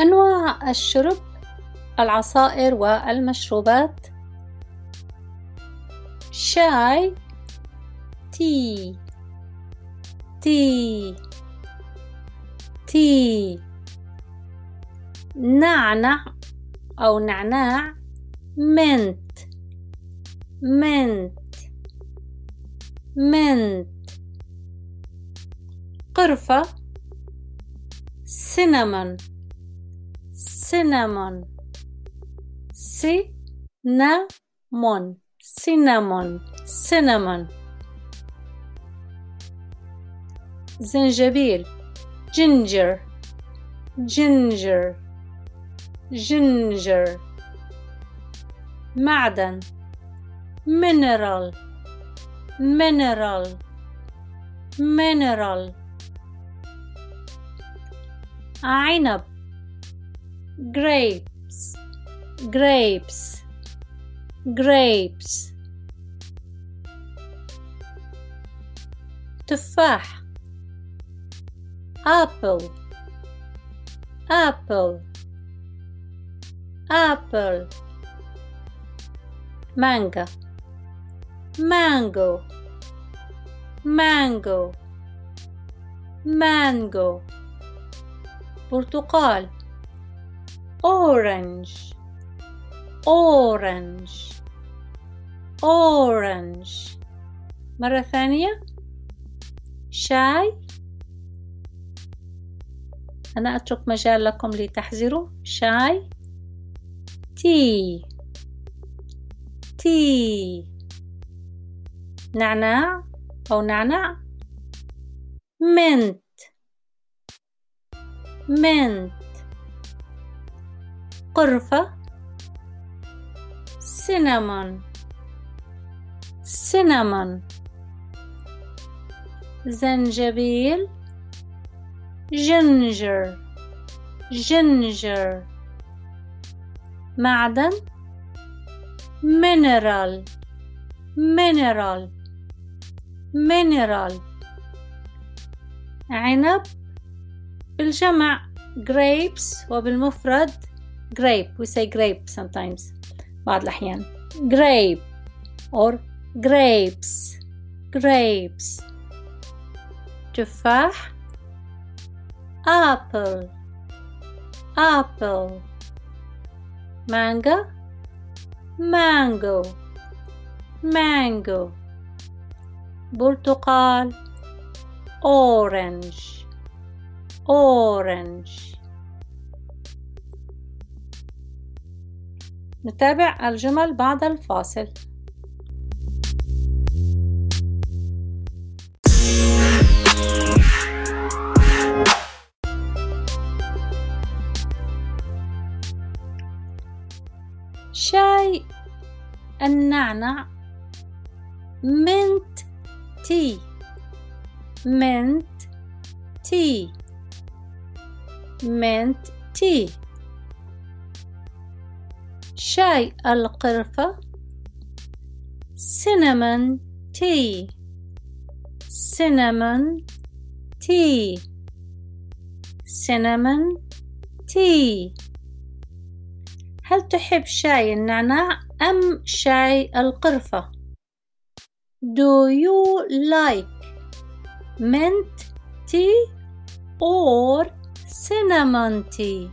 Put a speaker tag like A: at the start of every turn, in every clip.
A: أنواع الشرب العصائر والمشروبات. شاي tea tea tea. نعنع أو نعناع mint mint mint. قرفة cinnamon cinnamon cinnamon cinnamon cinnamon زنجبيل ginger ginger ginger معدن mineral mineral mineral عنب grapes grapes grapes تفاح apple apple apple manga mango mango mango برتقال orange. Orange. Orange. مرة ثانية. شاي. أنا أترك مجال لكم لتحذروا. شاي. Tea. Tea. نعنع أو نعناع. mint mint قرفة cinnamon cinnamon زنجبيل. ginger. Ginger. معدن. mineral mineral mineral عنب. بالجمع grapes وبالمفرد. grape we say grape sometimes بعض الأحيان grape or grapes grapes تفاح apple apple manga mango mango برتقال orange orange نتابع الجمل بعد الفاصل. شاي النعنع mint tea. mint tea. mint tea. شاي القرفة cinnamon tea cinnamon tea cinnamon tea هل تحب شاي النعناع أم شاي القرفة؟ Do you like mint tea or cinnamon tea?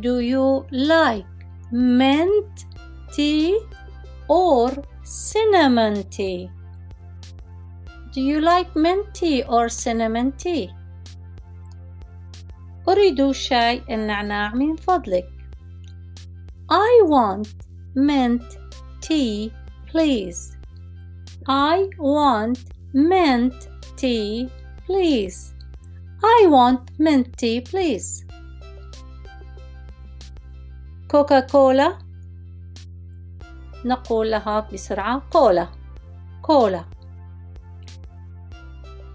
A: Do you like mint tea or cinnamon tea? Do you like mint tea or cinnamon tea? أريد شاي النعناع من فضلك. I want mint tea, please. I want mint tea, please. I want mint tea, please. كوكا كولا نقول لها بسرعة كولا. كولا.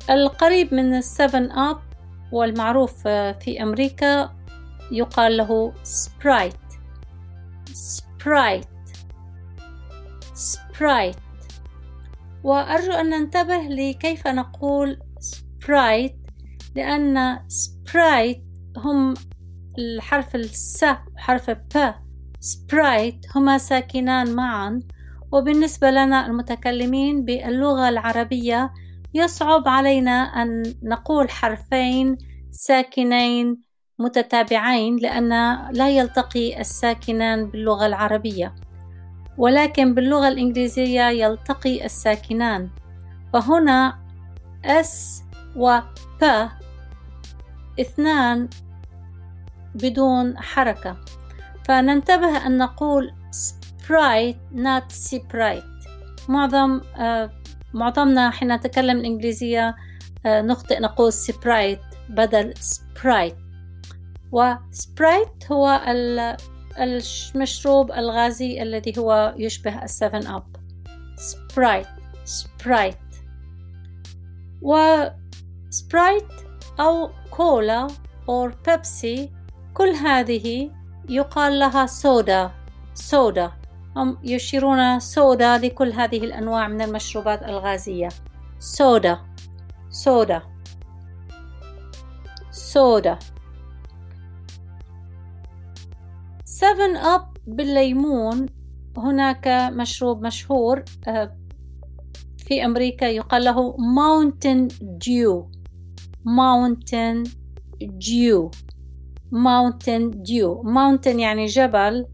A: القريب من السفن أب والمعروف في أمريكا يقال له Sprite Sprite Sprite وأرجو أن ننتبه لكيف نقول Sprite لأن Sprite هم الحرف ال S وحرف P Sprite هما ساكنان معا. وبالنسبة لنا المتكلمين باللغة العربية يصعب علينا أن نقول حرفين ساكنين متتابعين لأن لا يلتقي الساكنان باللغة العربية. ولكن باللغة الإنجليزية يلتقي الساكنان. فهنا S و P اثنان بدون حركة. فننتبه أن نقول sprite not sprite. معظم آه معظمنا حين نتكلم الإنجليزية آه نخطئ نقول sprite بدل sprite. و Sprite هو المشروب الغازي الذي هو يشبه السفن أب Sprite Sprite و Sprite أو كولا أو بيبسي كل هذه يقال لها سودا سودا. هم يشيرون سودا لكل هذه الأنواع من المشروبات الغازية. سودا سودا سودا. 7 أب بالليمون هناك مشروب مشهور آه، في أمريكا يقال له Mountain Dew Mountain Dew Mountain Dew. Mountain يعني جبل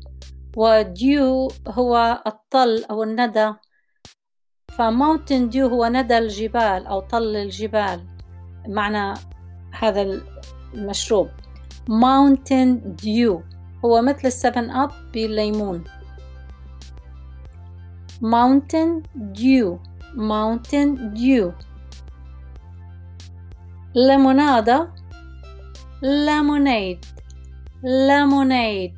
A: وديو هو الطل أو الندى. فماونتن ديو هو ندى الجبال أو طل الجبال معنى هذا المشروب. Mountain Dew هو مثل السفن أب بالليمون. Mountain dew. Mountain dew. ليمونادة lemonade lemonade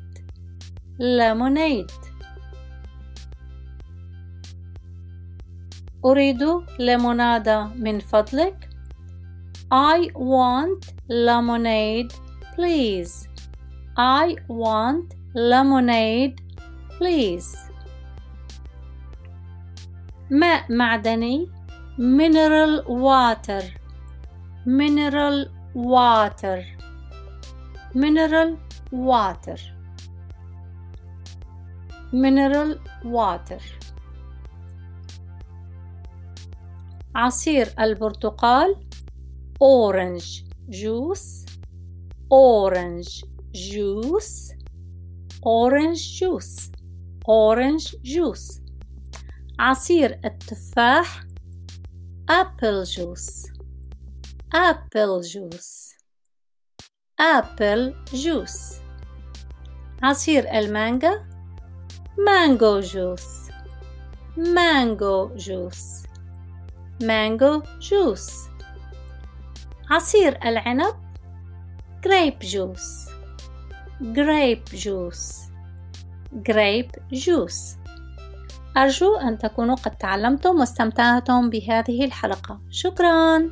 A: lemonade أريد ليمونادة من فضلك I want lemonade please I want lemonade please ماء معدني mineral water mineral water Mineral water mineral water عصير البرتقال orange juice orange juice orange juice orange juice عصير التفاح apple juice apple juice apple juice عصير المانجا mango juice mango juice mango juice عصير العنب grape juice grape juice grape juice أرجو أن تكونوا قد تعلمتم واستمتعتم بهذه الحلقة شكراً